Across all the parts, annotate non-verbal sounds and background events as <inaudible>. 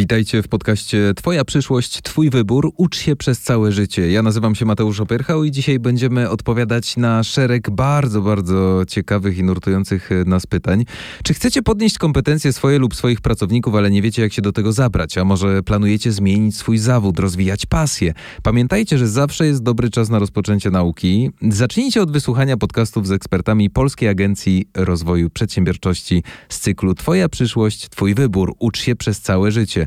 Witajcie w podcaście Twoja przyszłość, Twój wybór. Ucz się przez całe życie. Ja nazywam się Mateusz Opyrchał i dzisiaj będziemy odpowiadać na szereg bardzo, bardzo ciekawych i nurtujących nas pytań. Czy chcecie podnieść kompetencje swoje lub swoich pracowników, ale nie wiecie, jak się do tego zabrać? A może planujecie zmienić swój zawód, rozwijać pasję? Pamiętajcie, że zawsze jest dobry czas na rozpoczęcie nauki. Zacznijcie od wysłuchania podcastów z ekspertami Polskiej Agencji Rozwoju Przedsiębiorczości z cyklu Twoja przyszłość, Twój wybór. Ucz się przez całe życie.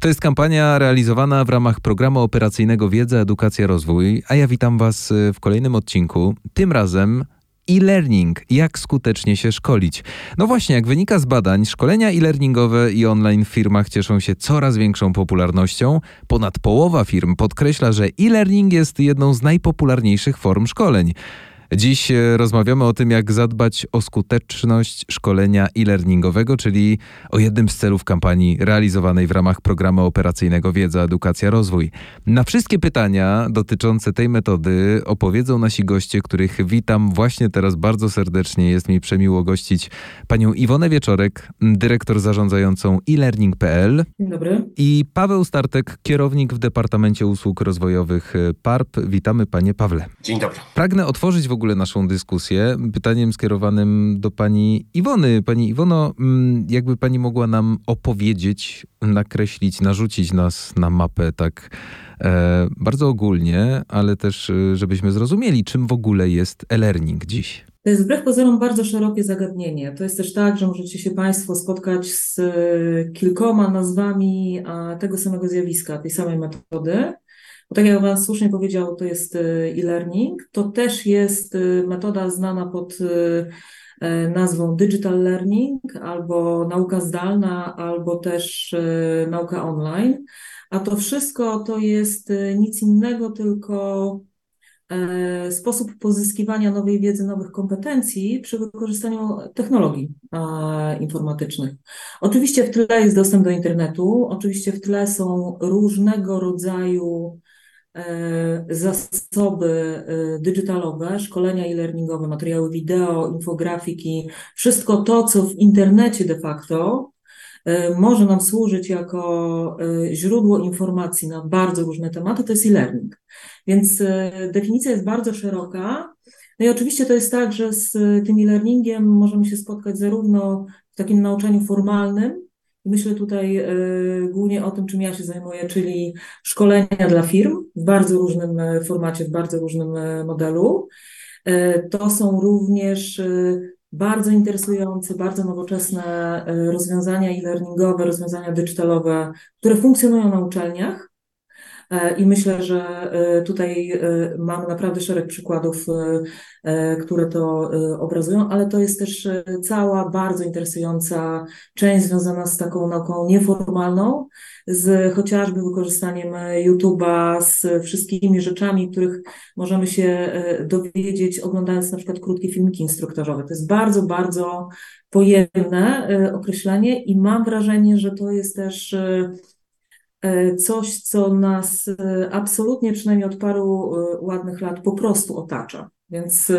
To jest kampania realizowana w ramach programu operacyjnego Wiedza, Edukacja, Rozwój, a ja witam Was y, w kolejnym odcinku. Tym razem e-learning, jak skutecznie się szkolić. No właśnie, jak wynika z badań, szkolenia e-learningowe i online w firmach cieszą się coraz większą popularnością. Ponad połowa firm podkreśla, że e-learning jest jedną z najpopularniejszych form szkoleń. Dziś e, rozmawiamy o tym, jak zadbać o skuteczność szkolenia e-learningowego, czyli o jednym z celów kampanii realizowanej w ramach programu operacyjnego Wiedza, Edukacja, Rozwój. Na wszystkie pytania dotyczące tej metody opowiedzą nasi goście, których witam właśnie teraz bardzo serdecznie. Jest mi przemiło gościć panią Iwonę Wieczorek, dyrektor zarządzającą e-learning.pl. Dzień dobry. I Paweł Startek, kierownik w Departamencie Usług Rozwojowych PARP. Witamy panie Pawle. Dzień dobry. Pragnę otworzyć w ogóle naszą dyskusję pytaniem skierowanym do pani Iwony. Pani Iwono, mm, jakby pani mogła nam opowiedzieć, nakreślić, narzucić nas na mapę tak e, bardzo ogólnie, ale też e, żebyśmy zrozumieli, czym w ogóle jest e-learning dziś. To jest wbrew pozorom bardzo szerokie zagadnienie. To jest też tak, że możecie się Państwo spotkać z kilkoma nazwami tego samego zjawiska, tej samej metody. Bo tak jak Pan słusznie powiedział, to jest y, e-learning. To też jest y, metoda znana pod y, e, nazwą digital learning, albo nauka zdalna, albo też nauka online. A to wszystko to jest nic innego, tylko e, sposób pozyskiwania nowej wiedzy, nowych kompetencji przy wykorzystaniu technologii informatycznych. Oczywiście w tle jest dostęp do internetu, oczywiście w tle są różnego rodzaju zasoby e, digitalowe, szkolenia e-learningowe, materiały wideo, infografiki, wszystko to, co w internecie de facto e, może nam służyć jako źródło informacji na bardzo różne tematy, to jest e-learning. Więc definicja jest bardzo szeroka. No i oczywiście to jest tak, że z tym e-learningiem możemy się spotkać zarówno w takim nauczaniu formalnym, Myślę tutaj y, głównie o tym, czym ja się zajmuję, czyli szkolenia dla firm w bardzo różnym e, formacie, w bardzo różnym e, modelu. To są również bardzo interesujące, bardzo nowoczesne rozwiązania e-learningowe, rozwiązania digitalowe, które funkcjonują na uczelniach. E, I myślę, że e, tutaj e, mamy naprawdę szereg przykładów, które to obrazują, ale to jest też cała bardzo interesująca część związana z taką nauką nieformalną, z chociażby wykorzystaniem YouTube'a, z wszystkimi rzeczami, których możemy się dowiedzieć, oglądając na przykład krótkie filmiki instruktażowe. To jest bardzo, bardzo pojemne określenie i mam wrażenie, że to jest też coś, co nas e, absolutnie, przynajmniej od paru e, ładnych lat, po prostu otacza. Więc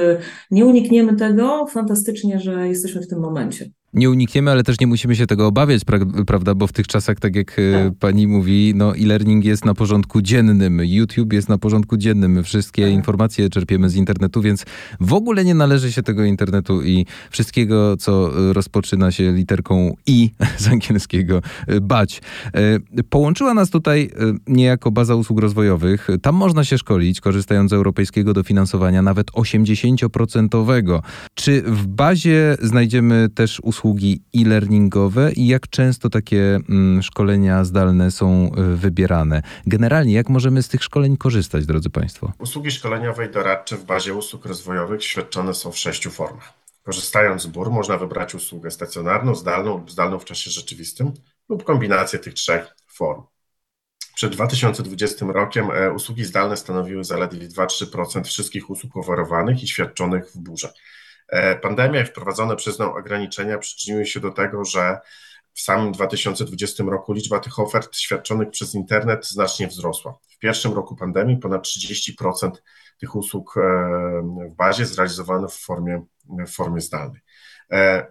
nie unikniemy tego. Fantastycznie, że jesteśmy w tym momencie nie unikniemy, ale też nie musimy się tego obawiać, prawda? Bo w tych czasach, tak jak e, tak. pani mówi, no e-learning jest na porządku dziennym, YouTube jest na porządku dziennym, my wszystkie tak. informacje czerpiemy z internetu, więc w ogóle nie należy się tego internetu i wszystkiego, co e, rozpoczyna się literką i <laughs> z angielskiego e, bać. Połączyła nas tutaj niejako baza usług rozwojowych. Tam można się szkolić, korzystając z europejskiego dofinansowania, nawet 80%. Czy w bazie znajdziemy też usługi usługi e-learningowe i jak często takie mm, szkolenia zdalne są y, wybierane? Generalnie, jak możemy z tych szkoleń korzystać, drodzy Państwo? Usługi szkoleniowe i doradcze w bazie usług rozwojowych świadczone są w sześciu formach. Korzystając z BUR można wybrać usługę stacjonarną, zdalną lub zdalną w czasie rzeczywistym lub kombinację tych trzech form. Przed 2020 rokiem e, usługi zdalne stanowiły zaledwie 2-3% wszystkich usług oferowanych i świadczonych w burze. E, pandemia i wprowadzone przez nią ograniczenia przyczyniły się do tego, że w samym 2020 roku liczba tych ofert świadczonych przez internet znacznie wzrosła. W pierwszym roku pandemii ponad 30% tych usług e, w bazie zrealizowano w formie, w formie zdalnej.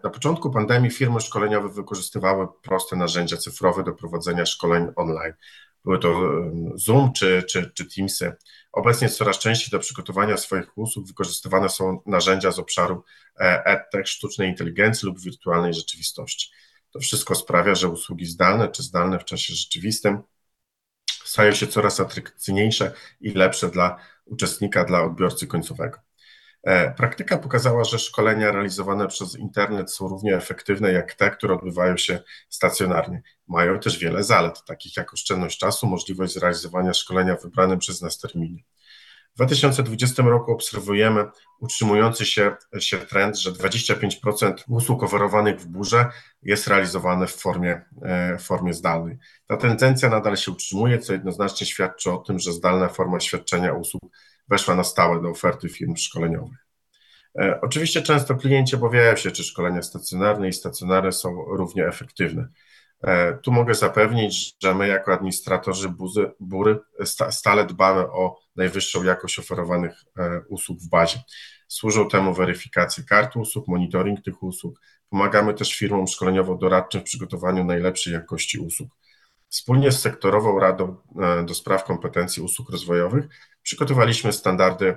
Na początku pandemii firmy szkoleniowe wykorzystywały proste narzędzia cyfrowe do prowadzenia szkoleń online. Były to Zoom czy, czy, czy Teamsy. Obecnie coraz częściej do przygotowania swoich usług wykorzystywane są narzędzia z obszaru EdTech, sztucznej inteligencji lub wirtualnej rzeczywistości. To wszystko sprawia, że usługi zdalne czy zdalne w czasie rzeczywistym stają się coraz atrakcyjniejsze i lepsze dla uczestnika, dla odbiorcy końcowego. E, praktyka pokazała, że szkolenia realizowane przez internet są równie efektywne jak te, które odbywają się stacjonarnie. Mają też wiele zalet, takich jak oszczędność czasu, możliwość zrealizowania szkolenia w wybranym przez nas terminie. W 2020 roku obserwujemy utrzymujący się, się trend, że 25% usług oferowanych w burze jest realizowane w formie, e, w formie zdalnej. Ta tendencja nadal się utrzymuje, co jednoznacznie świadczy o tym, że zdalna forma świadczenia usług weszła na stałe do oferty firm szkoleniowych. E, oczywiście często klienci obawiają się, czy szkolenia stacjonarne i stacjonarne są równie efektywne. E, tu mogę zapewnić, że my jako administratorzy buzy, bury stale dbamy o najwyższą jakość oferowanych e, usług w bazie. Służą temu weryfikacje kart usług, monitoring tych usług. Pomagamy też firmom szkoleniowo-doradczym w przygotowaniu najlepszej jakości usług. Wspólnie z sektorową Radą do Spraw Kompetencji Usług Rozwojowych przygotowaliśmy standardy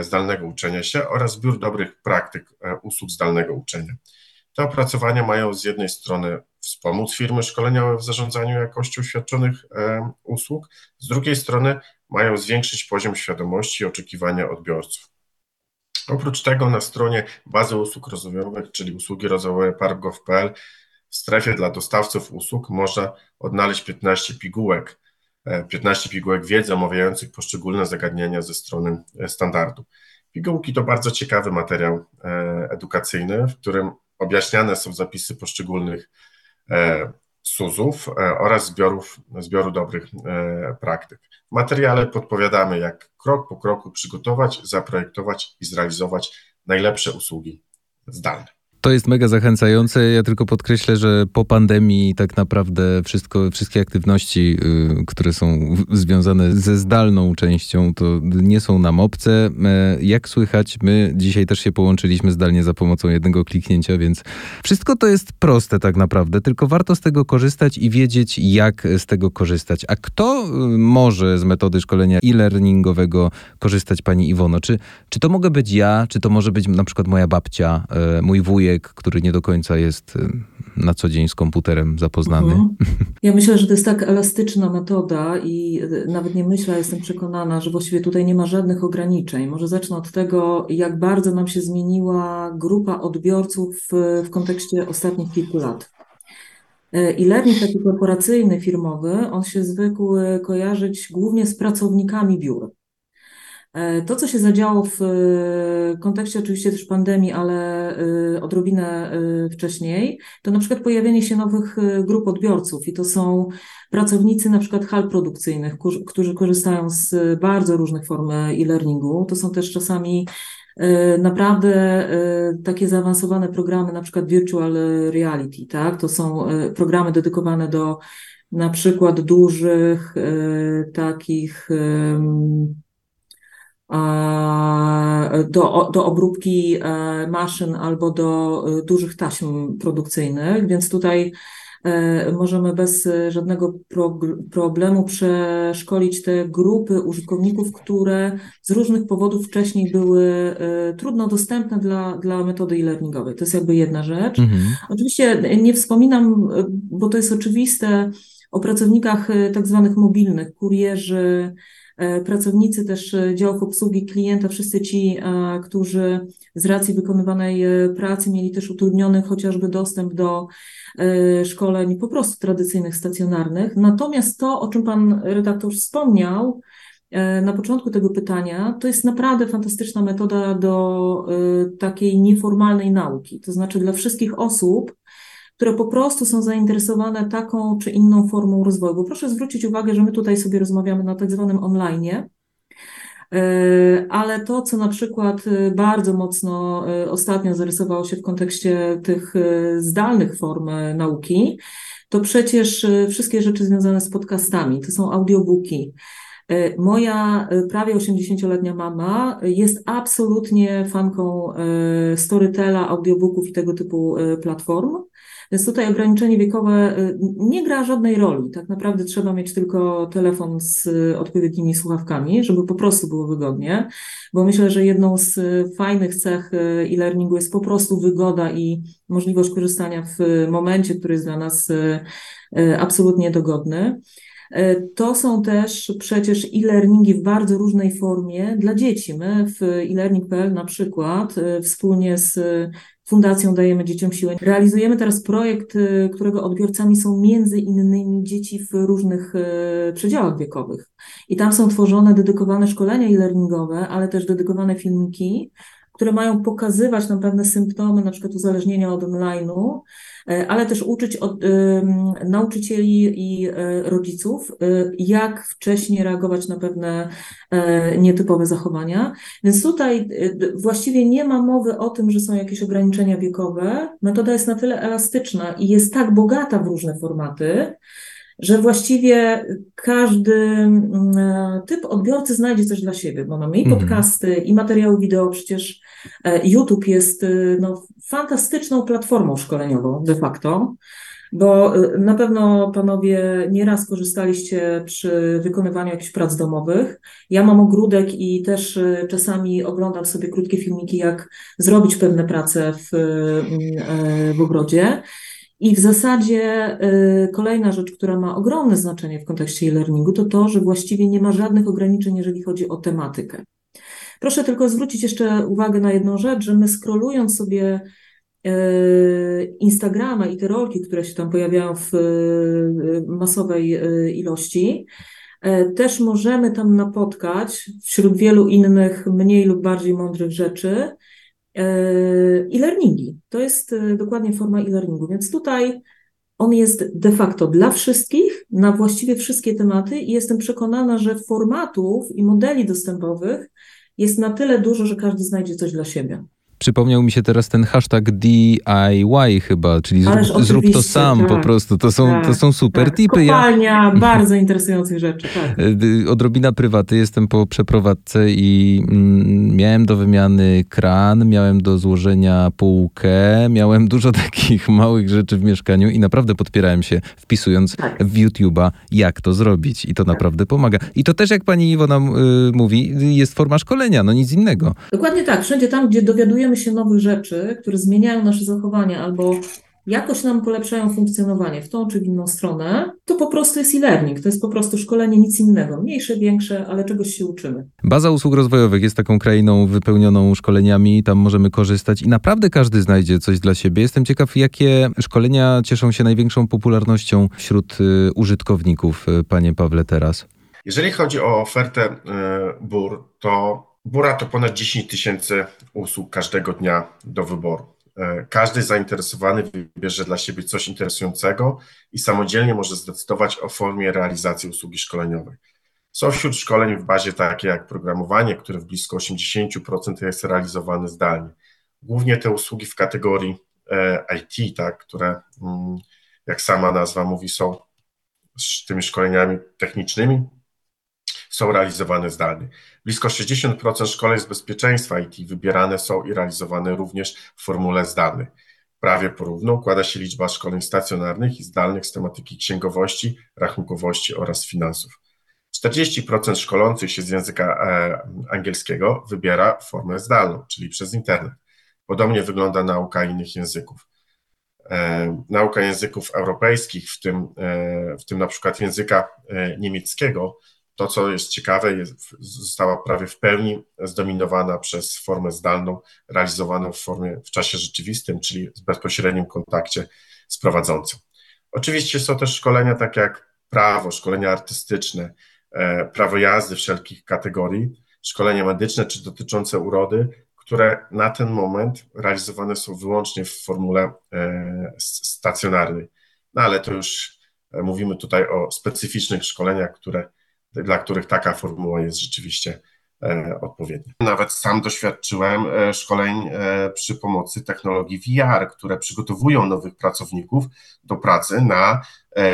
zdalnego uczenia się oraz zbiór dobrych praktyk usług zdalnego uczenia. Te opracowania mają z jednej strony wspomóc firmy szkoleniowe w zarządzaniu jakością świadczonych e, usług, z drugiej strony mają zwiększyć poziom świadomości i oczekiwania odbiorców. Oprócz tego na stronie bazy usług rozwojowych, czyli usługi rozwojowe park.gov.pl w strefie dla dostawców usług można odnaleźć 15 pigułek, 15 e, pigułek wiedzy omawiających poszczególne zagadnienia ze strony e, standardu. Pigułki to bardzo ciekawy materiał edukacyjny, w którym objaśniane są zapisy poszczególnych e, SUZ-ów e, oraz zbiorów, zbioru dobrych e, praktyk. W materiale podpowiadamy, jak krok po kroku przygotować, zaprojektować i zrealizować najlepsze usługi zdalne. To jest mega zachęcające. Ja tylko podkreślę, że po pandemii tak naprawdę wszystko, wszystkie aktywności, y, które są związane ze zdalną częścią, to nie są nam obce. E, jak słychać, my dzisiaj też się połączyliśmy zdalnie za pomocą jednego kliknięcia, więc wszystko to jest proste tak naprawdę, tylko warto z tego korzystać i wiedzieć, jak z tego korzystać. A kto y, może z metody szkolenia e-learningowego korzystać, pani Iwono? Czy, czy to mogę być ja, czy to może być na przykład moja babcia, e, mój wujek, człowiek, który nie do końca jest y, na co dzień z komputerem zapoznany. Mhm. <laughs> Ja myślę, że to jest tak elastyczna metoda i y, nawet nie myślę, jestem przekonana, że właściwie tutaj nie ma żadnych ograniczeń. Może zacznę od tego, jak bardzo nam się zmieniła grupa odbiorców w, w kontekście ostatnich kilku lat. Y, e-learning taki korporacyjny, firmowy, on się zwykł kojarzyć głównie z pracownikami biur. E, to, co się zadziało w e, kontekście oczywiście też pandemii, ale e, odrobinę wcześniej, to na przykład pojawienie się nowych grup odbiorców i to są pracownicy na przykład hal produkcyjnych, którzy korzystają z bardzo różnych form e-learningu. To są też czasami naprawdę takie zaawansowane programy, na przykład virtual reality, tak? To są programy dedykowane do na przykład dużych takich do, do obróbki e, maszyn albo do e, dużych taśm produkcyjnych, więc tutaj e, możemy bez żadnego problemu przeszkolić te grupy użytkowników, które z różnych powodów wcześniej były trudno dostępne dla, dla metody e-learningowej. To jest jakby jedna rzecz. Mhm. Oczywiście nie wspominam, bo to jest oczywiste, o pracownikach tak zwanych mobilnych, kurierzy, E, pracownicy też e, działów obsługi klienta, wszyscy ci, e, którzy z racji wykonywanej pracy mieli też utrudniony chociażby dostęp do szkoleń po prostu tradycyjnych, stacjonarnych. Natomiast to, o czym pan redaktor wspomniał, na początku tego pytania, to jest naprawdę fantastyczna metoda do takiej nieformalnej nauki. To znaczy dla wszystkich osób, które po prostu są zainteresowane taką czy inną formą rozwoju. Bo proszę zwrócić uwagę, że my tutaj sobie rozmawiamy na tak zwanym online, e, ale to, co na przykład e, bardzo mocno e, ostatnio zarysowało się w kontekście tych zdalnych form nauki, to przecież wszystkie rzeczy związane z podcastami, to są audiobooki. Moja prawie 80-letnia mama jest absolutnie fanką Storytela, audiobooków i tego typu platform. Więc tutaj ograniczenie wiekowe nie gra żadnej roli. Tak naprawdę trzeba mieć tylko telefon z odpowiednimi słuchawkami, żeby po prostu było wygodnie, bo myślę, że jedną z fajnych cech e-learningu jest po prostu wygoda i możliwość korzystania w momencie, który jest dla nas e, absolutnie dogodny. E, to są też przecież e-learningi w bardzo różnej formie dla dzieci. My w e-learning.pl na przykład e, wspólnie z Fundacją Dajemy Dzieciom Siłę. Realizujemy teraz projekt, y, którego odbiorcami są między innymi dzieci w różnych przedziałach wiekowych. I tam są tworzone dedykowane szkolenia e-learningowe, ale też dedykowane filmiki, które mają pokazywać nam pewne symptomy, na przykład uzależnienia od online'u, e, ale też uczyć od, y, nauczycieli i y, rodziców, y, jak wcześniej reagować na pewne nietypowe zachowania. Więc tutaj właściwie nie ma mowy o tym, że są jakieś ograniczenia wiekowe. Metoda jest na tyle elastyczna i jest tak bogata w różne formaty, że właściwie każdy mm, e, typ odbiorcy znajdzie coś dla siebie, bo mamy i mhm. podcasty, i materiały wideo, przecież e, YouTube jest e, no, fantastyczną platformą szkoleniową de facto, bo na pewno panowie nieraz korzystaliście przy wykonywaniu jakichś prac domowych. Ja mam ogródek i też czasami oglądam sobie krótkie filmiki, jak zrobić pewne prace w, w ogrodzie. I w zasadzie y, kolejna rzecz, która ma ogromne znaczenie w kontekście e-learningu, to to, że właściwie nie ma żadnych ograniczeń, jeżeli chodzi o tematykę. Proszę tylko zwrócić jeszcze uwagę na jedną rzecz, że my scrollując sobie y, Instagrama i te rolki, które się tam pojawiają w y, masowej ilości, też możemy tam napotkać wśród wielu innych mniej lub bardziej mądrych rzeczy, e-learningi. To jest e, dokładnie forma e-learningu, więc tutaj on jest de facto dla wszystkich, na właściwie wszystkie tematy i jestem przekonana, że formatów i modeli dostępowych jest na tyle dużo, że każdy znajdzie coś dla siebie. Przypomniał mi się teraz ten hashtag DIY chyba, czyli zrób, zrób to sam tak, po prostu. To są, tak, to są super tak. tipy. Kopalnia ja... bardzo interesujących rzeczy. Tak. E, <laughs> odrobina prywaty, jestem po przeprowadzce i mm, miałem do wymiany kran, miałem do złożenia półkę, miałem dużo <laughs> takich małych rzeczy w mieszkaniu i naprawdę podpierałem się wpisując tak. w YouTube'a, jak to zrobić i to tak. naprawdę pomaga. I to też jak pani Iwona y, mówi, jest forma szkolenia, no nic innego. Dokładnie tak. Wszędzie tam, gdzie dowiadujemy dowiadujemy się nowych rzeczy, które zmieniają nasze zachowania albo jakoś nam polepszają funkcjonowanie w tą czy w inną stronę, to po prostu jest e-learning. To jest po prostu szkolenie, nic innego. Mniejsze, większe, ale czegoś się uczymy. Baza usług rozwojowych jest taką krainą wypełnioną szkoleniami, tam możemy korzystać i naprawdę każdy znajdzie coś dla siebie. Jestem ciekaw, jakie szkolenia cieszą się największą popularnością wśród y, użytkowników, y, panie Pawle, teraz. Jeżeli chodzi o ofertę y, BUR, to Bura to ponad 10 tysięcy usług każdego dnia do wyboru. E, każdy zainteresowany wybierze dla siebie coś interesującego i samodzielnie może zdecydować o formie realizacji usługi szkoleniowej. Są wśród szkoleń w bazie takie jak programowanie, które w blisko 80% jest realizowane zdalnie. Głównie te usługi w kategorii e, IT, tak, które, mm, jak sama nazwa mówi, są tymi szkoleniami technicznymi, są realizowane zdalnie. Blisko 60% szkoleń z bezpieczeństwa IT wybierane są i realizowane również w formule zdalnej. Prawie porówno układa się liczba szkoleń stacjonarnych i zdalnych z tematyki księgowości, rachunkowości oraz finansów. 40% szkolących się z języka e, angielskiego wybiera formę zdalną, czyli przez internet. Podobnie wygląda nauka innych języków. E, nauka języków europejskich, w tym, e, w tym na przykład języka niemieckiego, to, co jest ciekawe, jest, została prawie w pełni zdominowana przez formę zdalną, realizowaną w formie w czasie rzeczywistym, czyli w bezpośrednim kontakcie z prowadzącym. Oczywiście są też szkolenia takie jak prawo, szkolenia artystyczne, e, prawo jazdy wszelkich kategorii, szkolenia medyczne czy dotyczące urody, które na ten moment realizowane są wyłącznie w formule e, stacjonarnej. No ale to już e, mówimy tutaj o specyficznych szkoleniach, które dla których taka formuła jest rzeczywiście e, odpowiednia. Nawet sam doświadczyłem e, szkoleń e, przy pomocy technologii VR, które przygotowują nowych pracowników do pracy na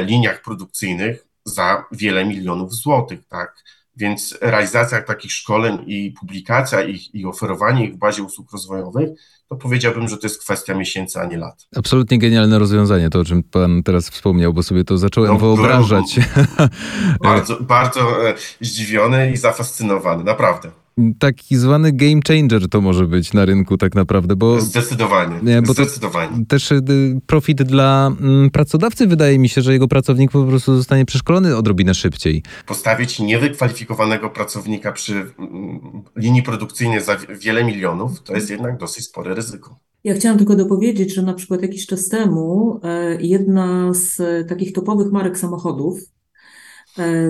liniach produkcyjnych za wiele milionów złotych, tak? Więc realizacja takich szkoleń i publikacja ich i oferowanie ich w bazie usług rozwojowych, to powiedziałbym, że to jest kwestia miesięcy, a nie lat. Absolutnie genialne rozwiązanie, to o czym Pan teraz wspomniał, bo sobie to zacząłem no, wyobrażać. <laughs> Bardzo, bardzo e, zdziwiony i zafascynowany, naprawdę taki zwany game changer to może być na rynku tak naprawdę, bo... Zdecydowanie, bo zdecydowanie. Też y, profit dla mm, pracodawcy wydaje mi się, że jego pracownik po prostu zostanie przeszkolony odrobinę szybciej. Postawić niewykwalifikowanego pracownika przy mm, linii produkcyjnej za wiele milionów, to jest jednak dosyć spore ryzyko. Ja chciałam tylko dopowiedzieć, że na przykład jakiś czas temu e, jedna z takich topowych marek samochodów,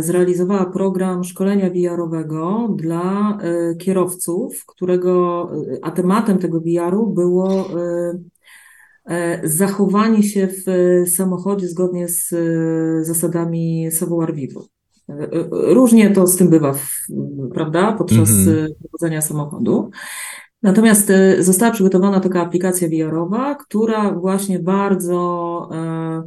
zrealizowała program szkolenia VR-owego dla e, kierowców, którego, e, a tematem tego VR-u było zachowanie się w samochodzie zgodnie z zasadami savoir vivre. Różnie to z tym bywa, prawda, podczas mm prowadzenia samochodu. Natomiast została przygotowana taka aplikacja VR-owa, która właśnie bardzo E,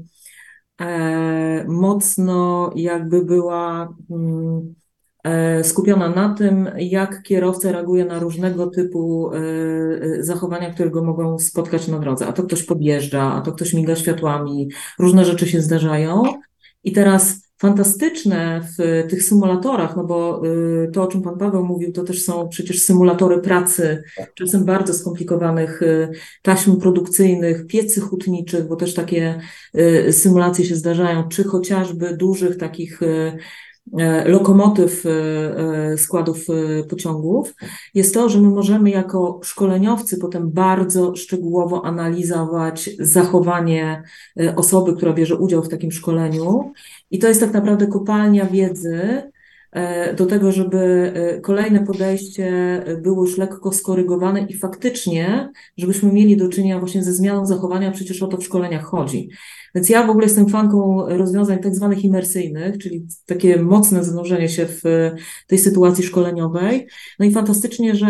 mocno jakby była mm, e, skupiona na tym, jak kierowca reaguje na różnego typu e, zachowania, które go mogą spotkać na drodze. A to ktoś podjeżdża, a to ktoś miga światłami, różne rzeczy się zdarzają. I teraz fantastyczne w tych symulatorach, no bo y, to, o czym Pan Paweł mówił, to też są przecież symulatory pracy, czasem bardzo skomplikowanych y, taśm produkcyjnych, piecy hutniczych, bo też takie y, symulacje się zdarzają, czy chociażby dużych takich lokomotyw e, e, składów pociągów, jest to, że my możemy jako szkoleniowcy potem bardzo szczegółowo analizować zachowanie osoby, która bierze udział w takim szkoleniu. I to jest tak naprawdę kopalnia wiedzy, do tego, żeby kolejne podejście było już lekko skorygowane i faktycznie, żebyśmy mieli do czynienia właśnie ze zmianą zachowania, przecież o to w szkoleniach chodzi. Więc ja w ogóle jestem fanką rozwiązań tak zwanych imersyjnych, czyli takie mocne zanurzenie się w tej sytuacji szkoleniowej. No i fantastycznie, że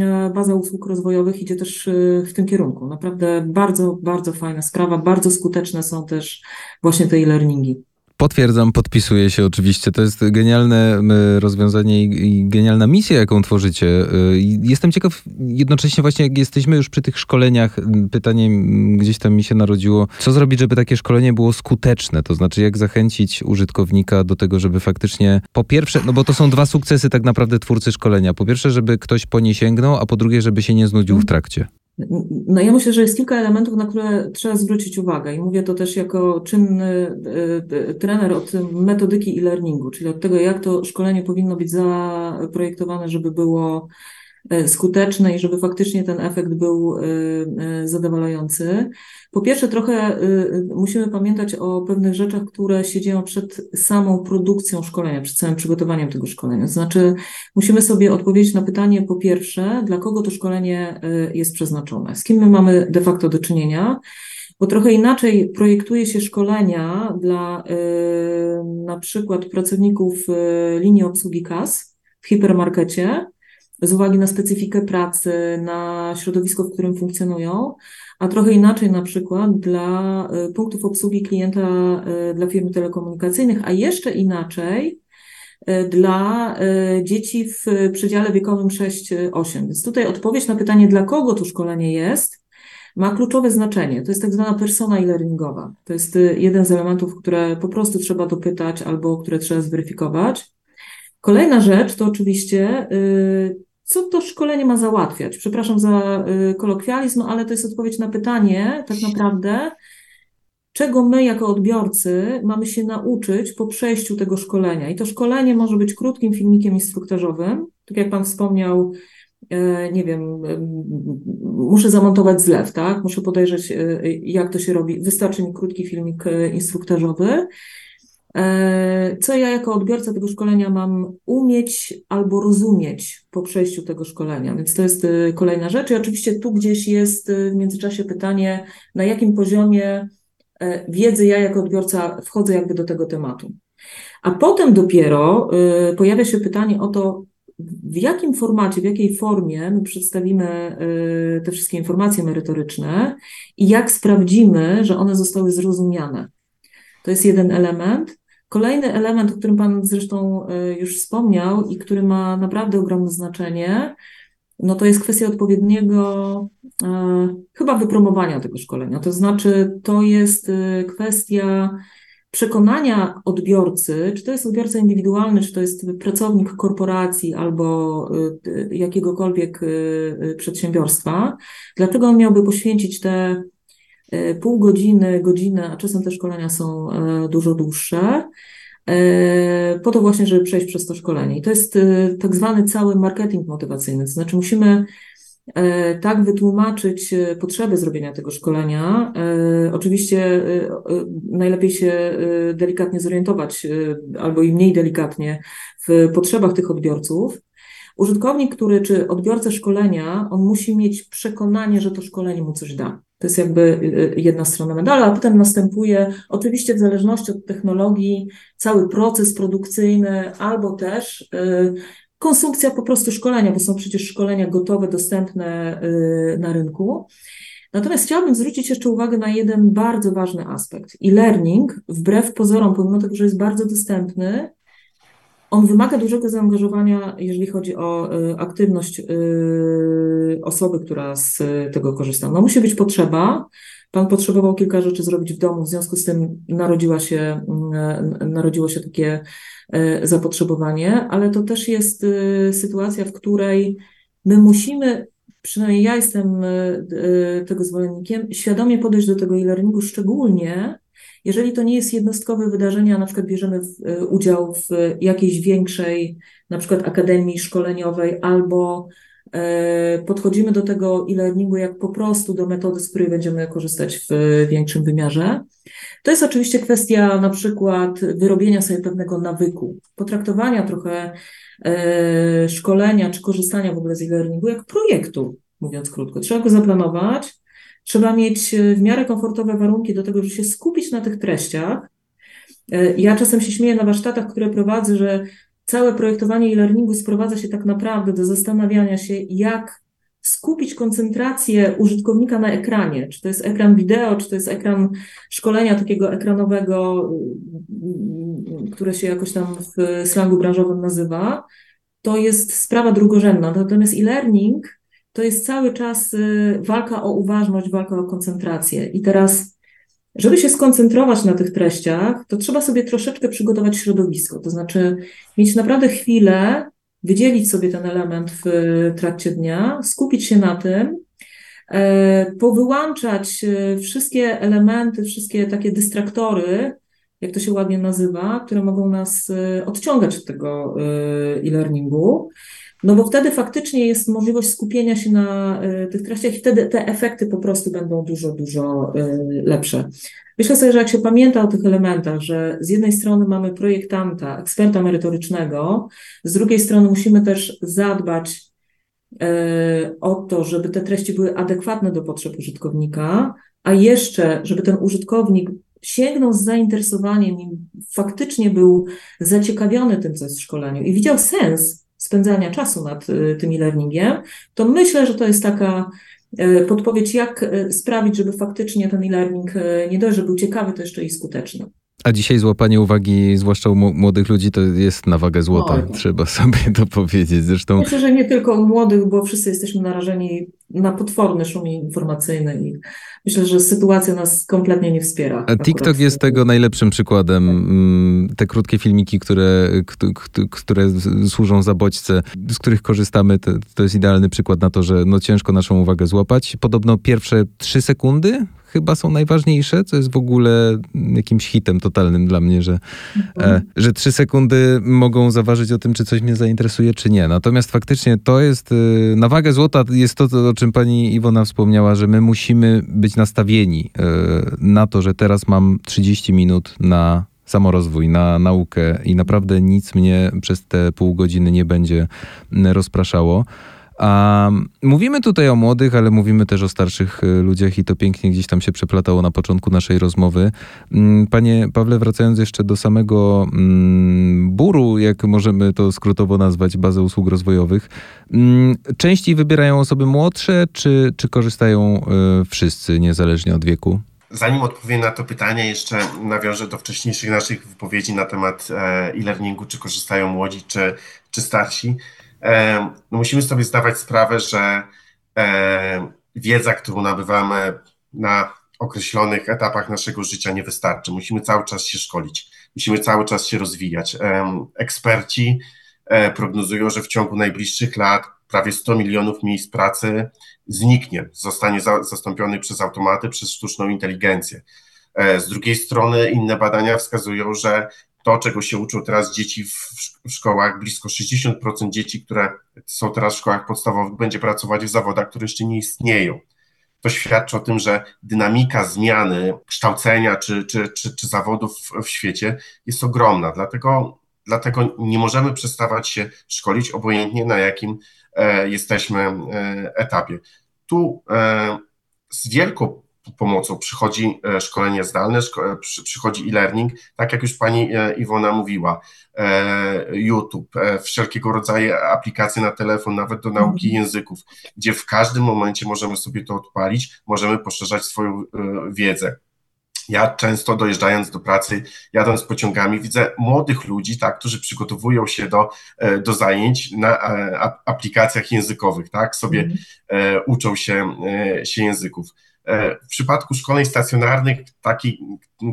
e, baza usług rozwojowych idzie też e, w tym kierunku. Naprawdę bardzo, bardzo fajna sprawa, bardzo skuteczne są też właśnie te e-learningi. Potwierdzam, podpisuję się oczywiście. To jest genialne rozwiązanie i genialna misja, jaką tworzycie. Y, jestem ciekaw, jednocześnie właśnie jak jesteśmy już przy tych szkoleniach, pytanie gdzieś tam mi się narodziło, co zrobić, żeby takie szkolenie było skuteczne? To znaczy, jak zachęcić użytkownika do tego, żeby faktycznie, po pierwsze, no bo to są dwa sukcesy tak naprawdę twórcy szkolenia. Po pierwsze, żeby ktoś po nie sięgnął, a po drugie, żeby się nie znudził w trakcie. No ja myślę, że jest kilka elementów, na które trzeba zwrócić uwagę i mówię to też jako czynny e, e, trener od metodyki e-learningu, czyli od tego, jak to szkolenie powinno być zaprojektowane, żeby było E, skuteczne i żeby faktycznie ten efekt był e, e, zadowalający. Po pierwsze, trochę musimy pamiętać o pewnych rzeczach, które się dzieją przed samą produkcją szkolenia, przed samym przygotowaniem tego szkolenia. To znaczy, musimy sobie odpowiedzieć na pytanie, po pierwsze, dla kogo to szkolenie jest przeznaczone, z kim my mamy de facto do czynienia. Bo trochę inaczej projektuje się szkolenia dla na przykład pracowników linii obsługi kas w hipermarkecie, z uwagi na specyfikę pracy, na środowisko, w którym funkcjonują, a trochę inaczej na przykład dla y, punktów obsługi klienta y, dla firm telekomunikacyjnych, a jeszcze inaczej y, dla dzieci w przedziale wiekowym 6-8. Więc tutaj odpowiedź na pytanie, dla kogo to szkolenie jest, ma kluczowe znaczenie. To jest tak zwana persona e-learningowa. To jest jeden z elementów, które po prostu trzeba dopytać albo które trzeba zweryfikować. Kolejna rzecz to oczywiście co to szkolenie ma załatwiać? Przepraszam za y, kolokwializm, ale to jest odpowiedź na pytanie, tak naprawdę, czego my jako odbiorcy mamy się nauczyć po przejściu tego szkolenia. I to szkolenie może być krótkim filmikiem instruktażowym, tak jak Pan wspomniał, e, nie wiem, muszę zamontować zlew, tak? Muszę podejrzeć, jak to się robi. Wystarczy mi krótki filmik instruktażowy. E, co ja jako odbiorca tego szkolenia mam umieć albo rozumieć po przejściu tego szkolenia? Więc to jest e, kolejna rzecz. I oczywiście tu gdzieś jest e, w międzyczasie pytanie, na jakim poziomie wiedzy ja jako odbiorca wchodzę jakby do tego tematu. A potem dopiero pojawia się pytanie o to, w jakim formacie, w jakiej formie my przedstawimy te wszystkie informacje merytoryczne i jak sprawdzimy, że one zostały zrozumiane. To jest jeden element. Kolejny element, o którym Pan zresztą już wspomniał i który ma naprawdę ogromne znaczenie, no to jest kwestia odpowiedniego e, chyba wypromowania tego szkolenia. To znaczy, to jest kwestia przekonania odbiorcy, czy to jest odbiorca indywidualny, czy to jest pracownik korporacji albo y, jakiegokolwiek przedsiębiorstwa, dlaczego on miałby poświęcić te pół godziny, godzinę, a czasem te szkolenia są e, dużo dłuższe, e, po to właśnie, żeby przejść przez to szkolenie. I to jest tak zwany cały marketing motywacyjny, to znaczy musimy E, tak wytłumaczyć potrzeby zrobienia tego szkolenia. Oczywiście najlepiej się delikatnie zorientować, albo i mniej delikatnie w potrzebach tych odbiorców. Użytkownik, który, czy odbiorca szkolenia, on musi mieć przekonanie, że to szkolenie mu coś da. To jest jakby jedna strona medalu, a potem następuje, oczywiście w zależności od technologii, cały proces produkcyjny, albo też konsumpcja po prostu szkolenia, bo są przecież szkolenia gotowe, dostępne y, na rynku. Natomiast chciałabym zwrócić jeszcze uwagę na jeden bardzo ważny aspekt. E-learning, wbrew pozorom, pomimo tego, że jest bardzo dostępny, on wymaga dużego zaangażowania, jeżeli chodzi o y, aktywność y, osoby, która z tego korzysta. No musi być potrzeba. Pan potrzebował kilka rzeczy zrobić w domu, w związku z tym narodziła się, narodziło się takie zapotrzebowanie, ale to też jest sytuacja, w której my musimy, przynajmniej ja jestem tego zwolennikiem, świadomie podejść do tego e-learningu, szczególnie jeżeli to nie jest jednostkowe wydarzenie, a na przykład bierzemy udział w jakiejś większej, na przykład akademii szkoleniowej albo podchodzimy do tego e-learningu jak po prostu do metody, z której będziemy korzystać w większym wymiarze. To jest oczywiście kwestia na przykład wyrobienia sobie pewnego nawyku, potraktowania trochę e, szkolenia czy korzystania w ogóle z e-learningu jak projektu, mówiąc krótko. Trzeba go zaplanować, trzeba mieć e, w miarę komfortowe warunki do tego, żeby się skupić na tych treściach. E, ja czasem się śmieję na warsztatach, które prowadzę, że całe projektowanie e-learningu sprowadza się tak naprawdę do zastanawiania się, jak skupić koncentrację użytkownika na ekranie, czy to jest ekran wideo, czy to jest ekran szkolenia takiego ekranowego, które się jakoś tam w slangu branżowym nazywa, to jest sprawa drugorzędna. Natomiast e-learning to jest cały czas y, walka o uważność, walka o koncentrację. I teraz, żeby się skoncentrować na tych treściach, to trzeba sobie troszeczkę przygotować środowisko, to znaczy mieć naprawdę chwilę, wydzielić sobie ten element w trakcie dnia, skupić się na tym, e, powyłączać e, wszystkie elementy, wszystkie takie dystraktory, jak to się ładnie nazywa, które mogą nas odciągać od tego e-learningu. No bo wtedy faktycznie jest możliwość skupienia się na tych treściach i wtedy te efekty po prostu będą dużo, dużo lepsze. Myślę sobie, że jak się pamięta o tych elementach, że z jednej strony mamy projektanta, eksperta merytorycznego, z drugiej strony musimy też zadbać o to, żeby te treści były adekwatne do potrzeb użytkownika, a jeszcze, żeby ten użytkownik sięgnął z zainteresowaniem i faktycznie był zaciekawiony tym, co jest w szkoleniu i widział sens spędzania czasu nad y, tym e-learningiem, to myślę, że to jest taka y, podpowiedź, jak y, sprawić, żeby faktycznie ten e-learning nie dość, że był ciekawy, to jeszcze i skuteczny. A dzisiaj złapanie uwagi, zwłaszcza u młodych ludzi, to jest na wagę złota. Trzeba <laughs> sobie to powiedzieć. Zresztą... Myślę, że nie tylko u młodych, bo wszyscy jesteśmy narażeni na potworny szum informacyjny i myślę, że sytuacja nas kompletnie nie wspiera. A TikTok jest tego najlepszym przykładem. Mm, te krótkie filmiki, które, które służą za bodźce, z których korzystamy, to, to jest idealny przykład na to, że no ciężko naszą uwagę złapać. Podobno pierwsze trzy sekundy chyba są najważniejsze, co jest w ogóle jakimś hitem totalnym dla mnie, że, mhm. e, że trzy sekundy mogą zaważyć o tym, czy coś mnie zainteresuje, czy nie. Natomiast faktycznie to jest, y, na wagę złota jest to, o czym pani Iwona wspomniała, że my musimy być nastawieni y, na to, że teraz mam 30 minut na samorozwój, na naukę i naprawdę nic mnie przez te pół godziny nie będzie rozpraszało. A mówimy tutaj o młodych, ale mówimy też o starszych y, ludziach i to pięknie gdzieś tam się przeplatało na początku naszej rozmowy. Mm, panie Pawle, wracając jeszcze do samego mm, buru, jak możemy to skrótowo nazwać, bazę usług rozwojowych, mm, częściej wybierają osoby młodsze, czy, czy korzystają y, wszyscy, niezależnie od wieku? zanim odpowiem na to pytanie, jeszcze nawiążę do wcześniejszych naszych wypowiedzi na temat e, e-learningu, czy korzystają młodzi, czy, czy starsi. E, no musimy sobie zdawać sprawę, że e, wiedza, którą nabywamy na określonych etapach naszego życia nie wystarczy. Musimy cały czas się szkolić, musimy cały czas się rozwijać. Eksperci prognozują, że w ciągu najbliższych lat prawie 100 milionów miejsc pracy zniknie, zostanie za, zastąpiony przez automaty, przez sztuczną inteligencję. E, z drugiej strony inne badania wskazują, że to, czego się uczą teraz dzieci w, szkołach, blisko 60% dzieci, które są teraz w szkołach podstawowych, będzie pracować w zawodach, które jeszcze nie istnieją. To świadczy o tym, że dynamika zmiany kształcenia czy, czy, czy, czy zawodów w, w świecie jest ogromna. Dlatego, dlatego nie możemy przestawać się szkolić, obojętnie na jakim e, jesteśmy e, etapie. Tu e, z wielką pomocą przychodzi e, szkolenie zdalne, e, przychodzi e-learning, tak jak już pani Iwona mówiła, YouTube, wszelkiego rodzaju aplikacje na telefon, nawet do nauki mhm. języków, gdzie w każdym momencie możemy sobie to odpalić, możemy poszerzać swoją wiedzę. Ja często dojeżdżając do pracy, jadąc pociągami, widzę młodych ludzi, tak, którzy przygotowują się do, e, do zajęć na e, aplikacjach językowych, tak, sobie mm. uczą się, się języków. W przypadku szkoleń stacjonarnych, takiej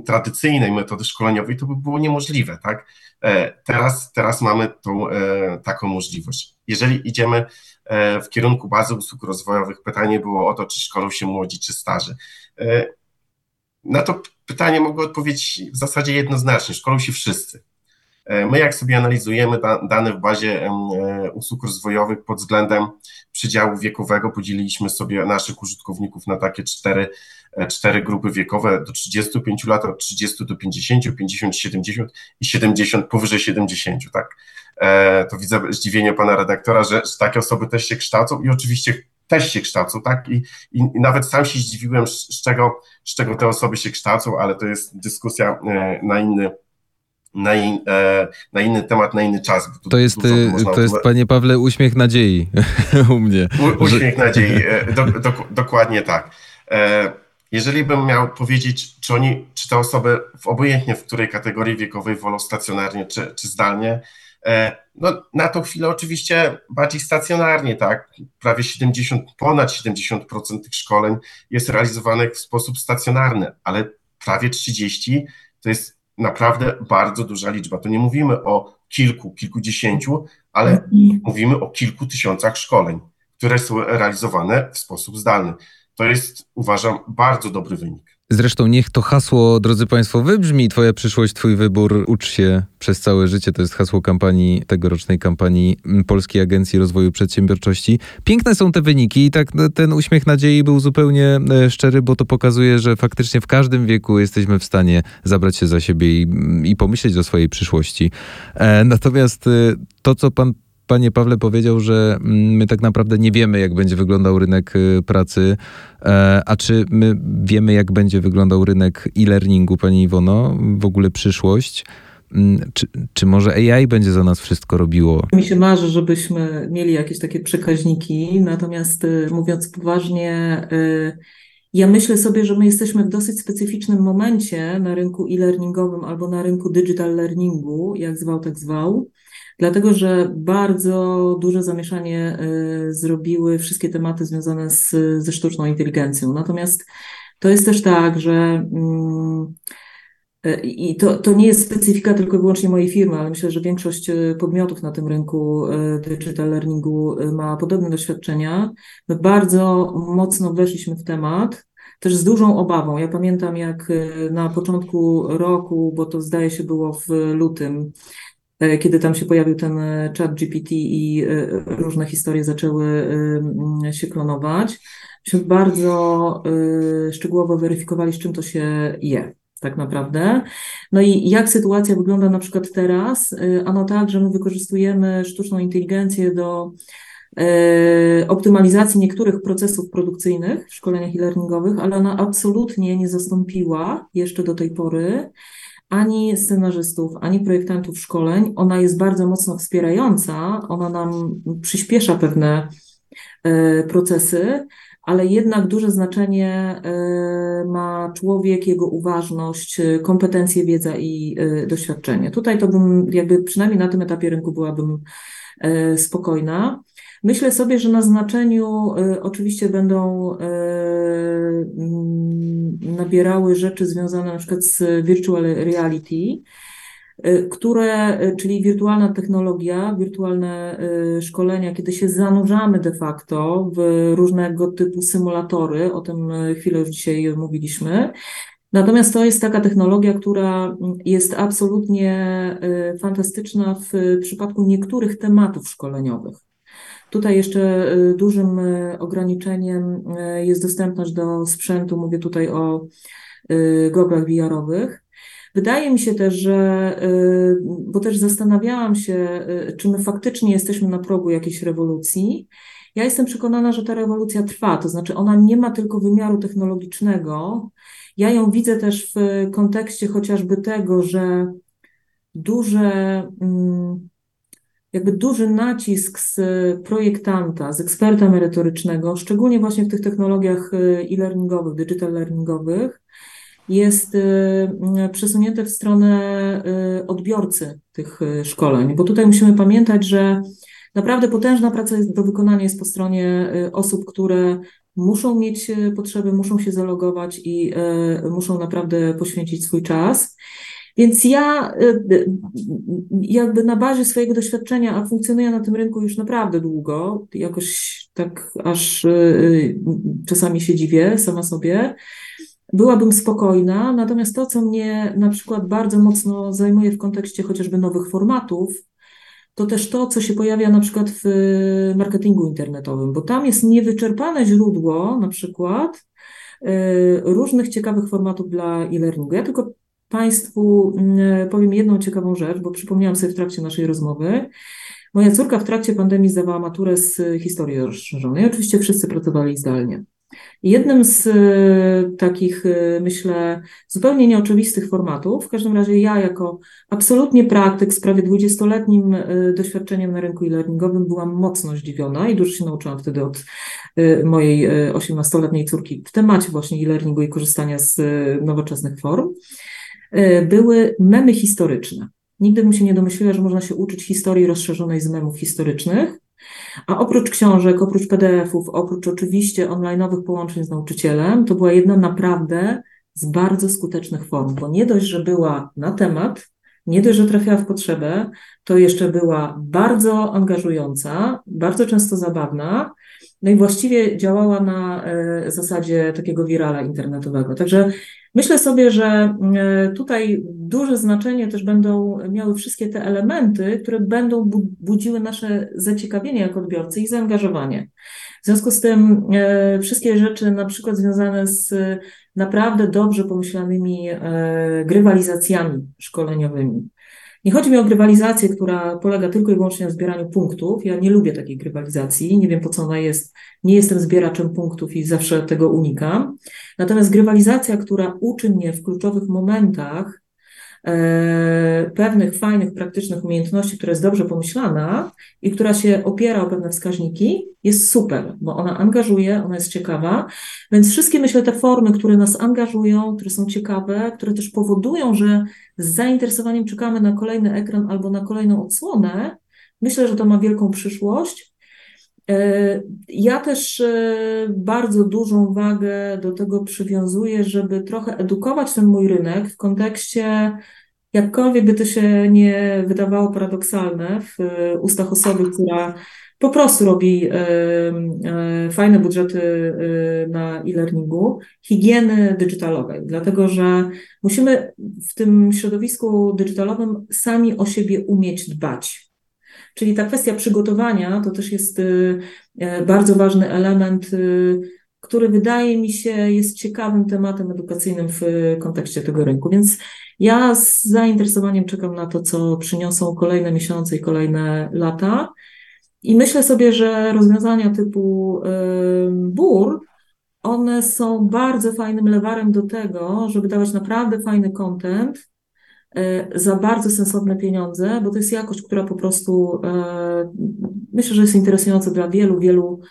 tradycyjnej metody szkoleniowej, to by było niemożliwe, tak? Teraz, teraz mamy tą taką możliwość. Jeżeli idziemy w kierunku bazy usług rozwojowych, pytanie było o to, czy szkolą się młodzi, czy starzy. Na to pytanie mogę odpowiedzieć w zasadzie jednoznacznie. Szkolą się wszyscy. E, my, jak sobie analizujemy dane w bazie e, usług rozwojowych pod względem przydziału wiekowego, podzieliliśmy sobie naszych użytkowników na takie cztery, e, cztery grupy wiekowe do 35 lat, od 30 do 50, 50, 70 i 70 powyżej 70, tak? To widzę zdziwienie pana redaktora, że takie osoby też się kształcą i oczywiście też się kształcą, tak? I, i, i nawet sam się zdziwiłem, z, z, czego, z czego te osoby się kształcą, ale to jest dyskusja na inny, na, in, e, na, inny temat, na inny czas. To jest, e, to jest panie Pawle, uśmiech nadziei <laughs> u mnie. U, uśmiech nadziei, do, do, dokładnie tak. Jeżeli bym miał powiedzieć, czy oni, czy te osoby, w obojętnie w której kategorii wiekowej wolą stacjonarnie czy, czy zdalnie, E, no, na tą chwilę oczywiście bardziej stacjonarnie, tak? Prawie 70, ponad 70% tych szkoleń jest realizowanych w sposób stacjonarny, ale prawie 30 to jest naprawdę bardzo duża liczba. To nie mówimy o kilku, kilkudziesięciu, ale mhm. mówimy o kilku tysiącach szkoleń, które są realizowane w sposób zdalny. To jest, uważam, bardzo dobry wynik. Zresztą niech to hasło, drodzy Państwo, wybrzmi Twoja przyszłość, Twój wybór, ucz się przez całe życie. To jest hasło kampanii, tegorocznej kampanii Polskiej Agencji Rozwoju Przedsiębiorczości. Piękne są te wyniki i tak no, ten uśmiech nadziei był zupełnie e, szczery, bo to pokazuje, że faktycznie w każdym wieku jesteśmy w stanie zabrać się za siebie i, i pomyśleć o swojej przyszłości. E, natomiast e, to, co Pan Panie Pawle powiedział, że mm, my tak naprawdę nie wiemy, jak będzie wyglądał rynek y, pracy. E, a czy my wiemy, jak będzie wyglądał rynek e-learningu, Pani Iwono, w ogóle przyszłość? Mm, czy, czy może AI będzie za nas wszystko robiło? Mi się marzy, żebyśmy mieli jakieś takie przekaźniki, natomiast y, mówiąc poważnie, y, ja myślę sobie, że my jesteśmy w dosyć specyficznym momencie na rynku e-learningowym albo na rynku digital learningu, jak zwał, tak zwał dlatego że bardzo duże zamieszanie y, zrobiły wszystkie tematy związane z, ze sztuczną inteligencją. Natomiast to jest też tak, że mm, y, i to, to nie jest specyfika tylko wyłącznie mojej firmy, ale myślę, że większość y, podmiotów na tym rynku digital learningu ma podobne doświadczenia. My bardzo mocno weszliśmy w temat, też z dużą obawą. Ja pamiętam, jak na początku roku, bo to zdaje się było w lutym, kiedy tam się pojawił ten e, chat GPT i e, różne historie zaczęły się klonować, myśmy bardzo szczegółowo weryfikowali, z czym to się je tak naprawdę. No i jak sytuacja wygląda na przykład teraz? Ano tak, że my wykorzystujemy sztuczną inteligencję do optymalizacji niektórych procesów produkcyjnych w szkoleniach e-learningowych, ale ona absolutnie nie zastąpiła jeszcze do tej pory ani scenarzystów, ani projektantów szkoleń. Ona jest bardzo mocno wspierająca, ona nam przyspiesza pewne e, procesy, ale jednak duże znaczenie ma człowiek, jego uważność, kompetencje, wiedza i doświadczenie. Tutaj to bym, jakby przynajmniej na tym etapie rynku byłabym spokojna. Myślę sobie, że na znaczeniu oczywiście będą nabierały rzeczy związane na przykład z virtual reality, Y, które, y, czyli wirtualna technologia, wirtualne y, szkolenia, kiedy się zanurzamy de facto w różnego typu symulatory, o tym chwilę już dzisiaj mówiliśmy. Natomiast to jest taka technologia, która jest absolutnie fantastyczna w przypadku niektórych tematów szkoleniowych. Tutaj jeszcze dużym ograniczeniem jest dostępność do sprzętu, mówię tutaj o goglach VR-owych. Wydaje mi się też, że, y, bo też zastanawiałam się, y, czy my faktycznie jesteśmy na progu jakiejś rewolucji. Ja jestem przekonana, że ta rewolucja trwa, to znaczy ona nie ma tylko wymiaru technologicznego. Ja ją widzę też w kontekście chociażby tego, że duże, mm, jakby duży nacisk z projektanta, z eksperta merytorycznego, szczególnie właśnie w tych technologiach y, e-learningowych, digital learningowych, jest y, y, przesunięte w stronę y, odbiorcy tych szkoleń, bo tutaj musimy pamiętać, że naprawdę potężna praca do wykonania jest po stronie osób, które muszą mieć potrzeby, muszą się zalogować i muszą naprawdę poświęcić swój czas. Więc ja jakby na bazie swojego doświadczenia, a funkcjonuję na tym rynku już naprawdę długo, jakoś tak aż czasami się dziwię sama sobie, byłabym spokojna. Natomiast to, co mnie na przykład bardzo mocno zajmuje w kontekście chociażby nowych formatów, to też to, co się pojawia na przykład w marketingu internetowym, bo tam jest niewyczerpane źródło na przykład y, różnych ciekawych formatów dla e-learningu. Ja tylko Państwu mm, powiem jedną ciekawą rzecz, bo przypomniałam sobie w trakcie naszej rozmowy. Moja córka w trakcie pandemii zdawała maturę z historii rozszerzonej. Oczywiście wszyscy pracowali zdalnie. Jednym z e, takich, e, myślę, zupełnie nieoczywistych formatów, w każdym razie ja jako absolutnie praktyk z prawie 20-letnim e, doświadczeniem na rynku e-learningowym byłam mocno zdziwiona i dużo się nauczyłam wtedy od mojej 18-letniej córki w temacie właśnie e-learningu i korzystania z nowoczesnych form, były memy historyczne. Nigdy bym się nie domyśliła, że można się uczyć historii rozszerzonej z memów historycznych. A oprócz książek, oprócz PDF-ów, oprócz oczywiście online'owych połączeń z nauczycielem, to była jedna naprawdę z bardzo skutecznych form, bo nie dość, że była na temat, nie dość, że trafiała w potrzebę, to jeszcze była bardzo angażująca, bardzo często zabawna, no i właściwie działała na e, zasadzie takiego wirala internetowego. Także myślę sobie, że e, tutaj duże znaczenie też będą miały wszystkie te elementy, które będą budziły nasze zaciekawienie jako odbiorcy i zaangażowanie. W związku z tym e, wszystkie rzeczy, na przykład związane z naprawdę dobrze pomyślanymi grywalizacjami szkoleniowymi, nie chodzi mi o grywalizację, która polega tylko i wyłącznie na zbieraniu punktów. Ja nie lubię takiej grywalizacji, nie wiem po co ona jest. Nie jestem zbieraczem punktów i zawsze tego unikam. Natomiast grywalizacja, która uczy mnie w kluczowych momentach pewnych fajnych, praktycznych umiejętności, która jest dobrze pomyślana i która się opiera o pewne wskaźniki, jest super, bo ona angażuje, ona jest ciekawa. Więc wszystkie, myślę, te formy, które nas angażują, które są ciekawe, które też powodują, że z zainteresowaniem czekamy na kolejny ekran albo na kolejną odsłonę, myślę, że to ma wielką przyszłość. E, ja też e, bardzo dużą wagę do tego przywiązuję, żeby trochę edukować ten mój rynek w kontekście, jakkolwiek by to się nie wydawało paradoksalne w e, ustach osoby, która po prostu robi fajne budżety na e-learningu, higieny digitalowej, dlatego że musimy w tym środowisku digitalowym sami o siebie umieć dbać. Czyli ta kwestia przygotowania to też jest y, e, bardzo ważny element, y, który wydaje mi się jest ciekawym tematem edukacyjnym w kontekście tego rynku. Więc ja z zainteresowaniem czekam na to, co przyniosą kolejne miesiące i kolejne lata. I myślę sobie, że rozwiązania typu y, BUR, one są bardzo fajnym lewarem do tego, żeby dawać naprawdę fajny content, za bardzo sensowne pieniądze, bo to jest jakość, która po prostu e, myślę, że jest interesująca dla wielu, wielu e,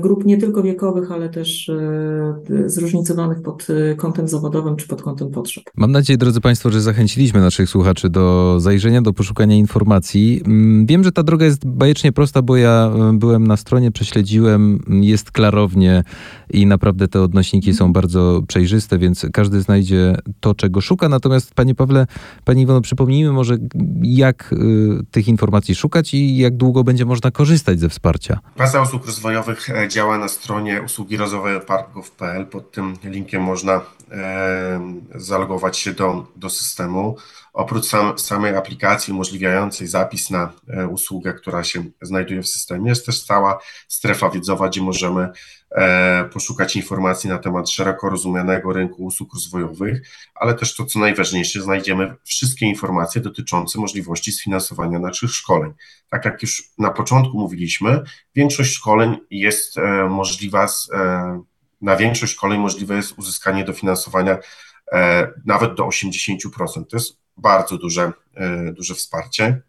grup nie tylko wiekowych, ale też e, zróżnicowanych pod kątem zawodowym czy pod kątem potrzeb. Mam nadzieję, drodzy Państwo, że zachęciliśmy naszych słuchaczy do zajrzenia, do poszukania informacji. Mm, wiem, że ta droga jest bajecznie prosta, bo ja byłem na stronie, prześledziłem, jest klarownie i naprawdę te odnośniki są bardzo przejrzyste, więc każdy znajdzie to, czego szuka. Natomiast Panie Pawle, Pani Iwono, przypomnijmy może, jak tych informacji szukać i jak długo będzie można korzystać ze wsparcia. Baza usług rozwojowych e, działa na stronie usługi rozwojowe.park.pl. Pod tym linkiem można e, zalogować się do, do systemu. Oprócz sam, samej aplikacji umożliwiającej zapis na e, usługę, która się znajduje w systemie, jest też stała strefa wiedzowa, gdzie możemy e, poszukać informacji na temat szeroko rozumianego rynku usług rozwojowych, ale też to, co najważniejsze, znajdziemy wszystkie informacje dotyczące możliwości sfinansowania naszych szkoleń. Tak jak już na początku mówiliśmy, większość szkoleń jest e, możliwa, z, na większość szkoleń możliwe jest uzyskanie dofinansowania nawet do 80%. To jest bardzo duże, e, duże wsparcie.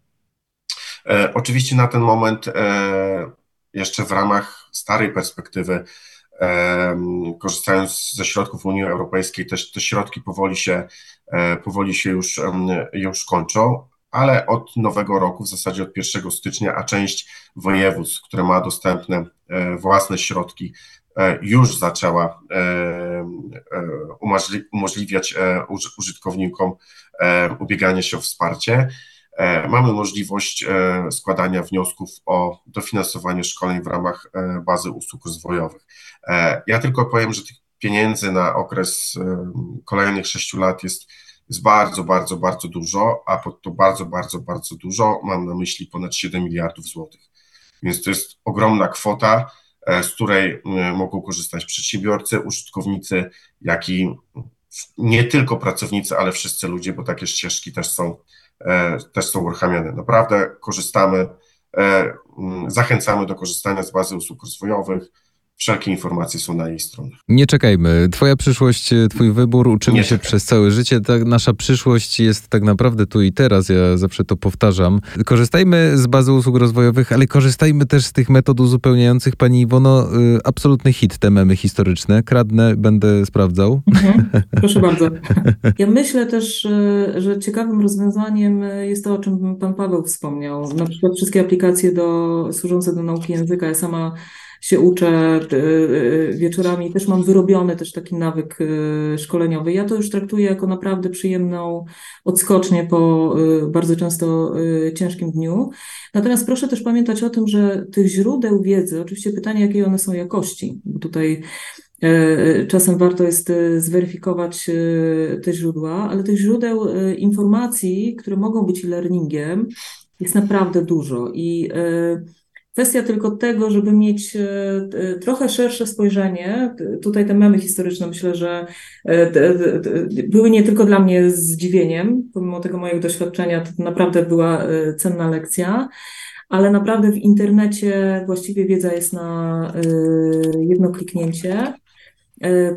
E, oczywiście na ten moment e, jeszcze w ramach starej perspektywy, korzystając ze środków Unii Europejskiej, też te środki powoli się, powoli się już, już kończą, ale od nowego roku, w zasadzie od 1 stycznia, a część województw, które ma dostępne własne środki, już zaczęła umożliwiać użytkownikom E, ubiegania się o wsparcie. E, mamy możliwość e, składania wniosków o dofinansowanie szkoleń w ramach bazy usług rozwojowych. Ja tylko powiem, że tych pieniędzy na okres kolejnych sześciu lat jest, jest bardzo, bardzo, bardzo dużo, a pod to bardzo, bardzo, bardzo dużo mam na myśli ponad 7 miliardów złotych. Więc to jest ogromna kwota, z której mogą korzystać przedsiębiorcy, użytkownicy, jak i nie tylko pracownicy, ale wszyscy ludzie, bo takie ścieżki też są, e, też są uruchamiane. Naprawdę korzystamy, e, zachęcamy do korzystania z bazy usług rozwojowych wszelkie informacje są na jej stronach. Nie czekajmy. Twoja przyszłość, e, twój wybór, uczymy Nie się czekaj. przez całe życie. Ta nasza przyszłość jest tak naprawdę tu i teraz. Ja zawsze to powtarzam. Korzystajmy z bazy usług rozwojowych, ale korzystajmy też z tych metod uzupełniających. Pani Iwono, y, absolutny hit te memy historyczne. Kradnę, będę sprawdzał. Mhm. <laughs> Proszę bardzo. Ja myślę też, y, że ciekawym rozwiązaniem jest to, o czym pan Paweł wspomniał. Na przykład wszystkie aplikacje do, służące do nauki języka. Ja sama się uczę e, e, wieczorami, też mam wyrobiony też taki nawyk e, szkoleniowy. Ja to już traktuję jako naprawdę przyjemną odskocznię po bardzo często ciężkim dniu. Natomiast proszę też pamiętać o tym, że tych źródeł wiedzy, oczywiście pytanie, jakiej one są jakości, bo tutaj Czasem warto jest zweryfikować te źródła, ale tych źródeł informacji, które mogą być e-learningiem, jest naprawdę dużo. I Kwestia tylko tego, żeby mieć e, e, trochę szersze spojrzenie. Tutaj te memy historyczne myślę, że e, były nie tylko dla mnie zdziwieniem, pomimo tego mojego doświadczenia, to naprawdę była cenna lekcja, ale naprawdę w internecie właściwie wiedza jest na jedno kliknięcie.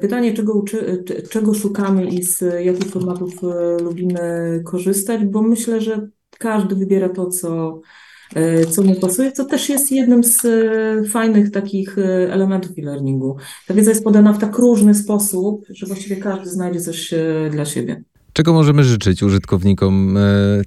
Pytanie, czego, uczy, czego szukamy i z jakich formatów lubimy korzystać, bo myślę, że każdy wybiera to, co co mu pasuje, co też jest jednym z e, fajnych takich e, elementów e-learningu. Ta wiedza jest podana w tak różny sposób, że właściwie każdy znajdzie coś dla siebie. Czego możemy życzyć użytkownikom?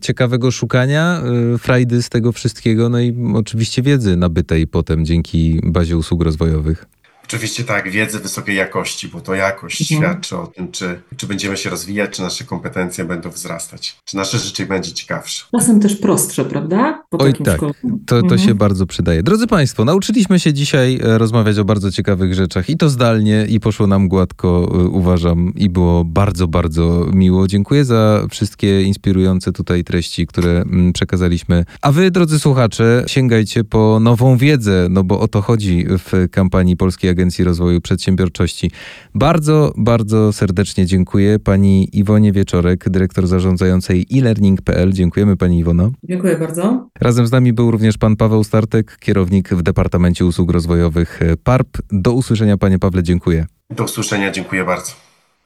Ciekawego szukania, frajdy z tego wszystkiego, no i oczywiście wiedzy nabytej potem dzięki bazie usług rozwojowych. Oczywiście tak, wiedzy wysokiej jakości, bo to jakość mhm. świadczy o tym, czy, czy będziemy się rozwijać, czy nasze kompetencje będą wzrastać, czy nasze życie będzie ciekawsze. Czasem też prostsze, prawda? Po Oj tak, to, to mhm. się bardzo przydaje. Drodzy Państwo, nauczyliśmy się dzisiaj e, rozmawiać o bardzo ciekawych rzeczach i to zdalnie i poszło nam gładko, e, uważam, i było bardzo, bardzo miło. Dziękuję za wszystkie inspirujące tutaj treści, które mm, przekazaliśmy. A Wy, drodzy słuchacze, sięgajcie po nową wiedzę, no bo o to chodzi w kampanii Polskiej Agencji Rozwoju Przedsiębiorczości. Bardzo, bardzo serdecznie dziękuję pani Iwonie Wieczorek, dyrektor zarządzającej e-learning.pl. Dziękujemy pani Iwono. Dziękuję bardzo. Razem z nami był również pan Paweł Startek, kierownik w Departamencie Usług Rozwojowych PARP. Do usłyszenia panie Pawle, dziękuję. Do usłyszenia, dziękuję bardzo.